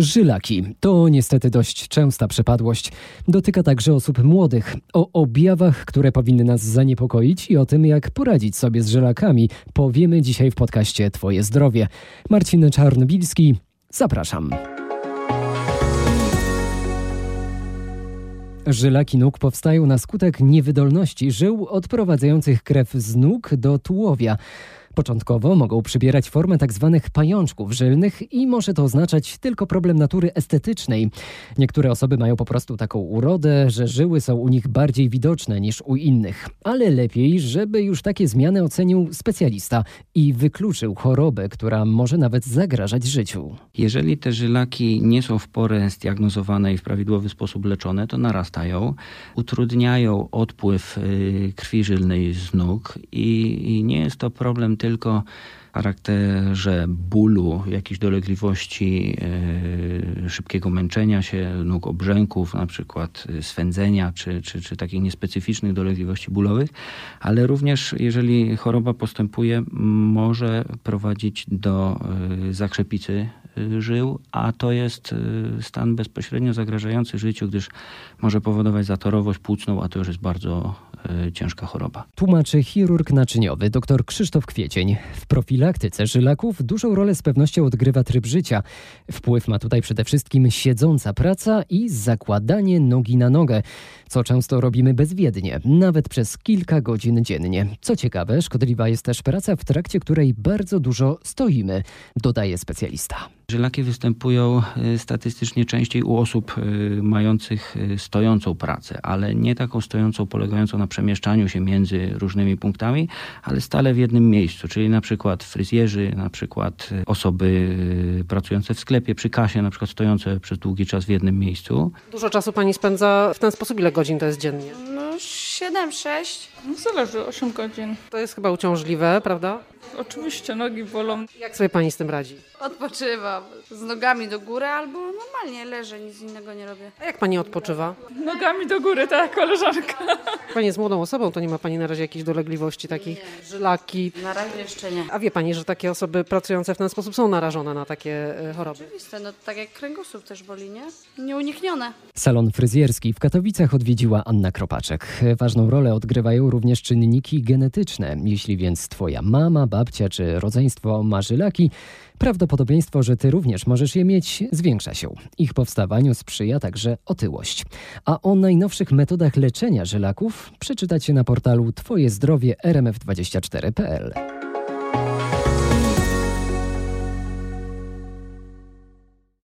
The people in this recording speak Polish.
Żylaki to niestety dość częsta przypadłość. Dotyka także osób młodych. O objawach, które powinny nas zaniepokoić i o tym, jak poradzić sobie z żylakami, powiemy dzisiaj w podcaście Twoje zdrowie. Marcin Czarnobilski, zapraszam. Żylaki nóg powstają na skutek niewydolności żył odprowadzających krew z nóg do tułowia. Początkowo mogą przybierać formę tzw. Tak pajączków żylnych i może to oznaczać tylko problem natury estetycznej. Niektóre osoby mają po prostu taką urodę, że żyły są u nich bardziej widoczne niż u innych. Ale lepiej, żeby już takie zmiany ocenił specjalista i wykluczył chorobę, która może nawet zagrażać życiu. Jeżeli te żylaki nie są w porę zdiagnozowane i w prawidłowy sposób leczone, to narastają, utrudniają odpływ y, krwi żylnej z nóg i nie jest to problem tylko charakterze bólu, jakichś dolegliwości, e, szybkiego męczenia się, nóg obrzęków, na przykład e, swędzenia, czy, czy, czy takich niespecyficznych dolegliwości bólowych, ale również jeżeli choroba postępuje, może prowadzić do e, zakrzepicy żył, a to jest stan bezpośrednio zagrażający życiu, gdyż może powodować zatorowość płucną, a to już jest bardzo ciężka choroba. Tłumaczy chirurg naczyniowy dr Krzysztof Kwiecień. W profilaktyce żylaków dużą rolę z pewnością odgrywa tryb życia. Wpływ ma tutaj przede wszystkim siedząca praca i zakładanie nogi na nogę, co często robimy bezwiednie, nawet przez kilka godzin dziennie. Co ciekawe, szkodliwa jest też praca, w trakcie której bardzo dużo stoimy, dodaje specjalista. Żylaki występują y, statystycznie częściej u osób y, mających y, stojącą pracę, ale nie taką stojącą polegającą na przemieszczaniu się między różnymi punktami, ale stale w jednym miejscu, czyli na przykład fryzjerzy, na przykład osoby pracujące w sklepie, przy kasie, na przykład stojące przez długi czas w jednym miejscu. Dużo czasu pani spędza w ten sposób, ile godzin to jest dziennie? No 7-6. No, zależy, 8 godzin. To jest chyba uciążliwe, prawda? Oczywiście nogi bolą. Jak sobie pani z tym radzi? Odpoczywam. Z nogami do góry albo normalnie leżę, nic innego nie robię. A jak pani odpoczywa? Nogami do góry, tak, koleżanka. Pani jest młodą osobą, to nie ma pani na razie jakichś dolegliwości takich, nie. żylaki. Na razie jeszcze nie. A wie pani, że takie osoby pracujące w ten sposób są narażone na takie e, choroby? Oczywiste, no tak jak kręgosłup też boli, nie? Nieuniknione. Salon fryzjerski w Katowicach odwiedziła Anna Kropaczek. Ważną rolę odgrywają również czynniki genetyczne. Jeśli więc twoja mama, babcia czy rodzeństwo ma żylaki, prawdopodobieństwo, że ty również możesz je mieć, zwiększa się. Ich powstawaniu sprzyja także otyłość. A o najnowszych metodach leczenia żylaków przeczytacie na portalu twojezdrowie rmf24.pl.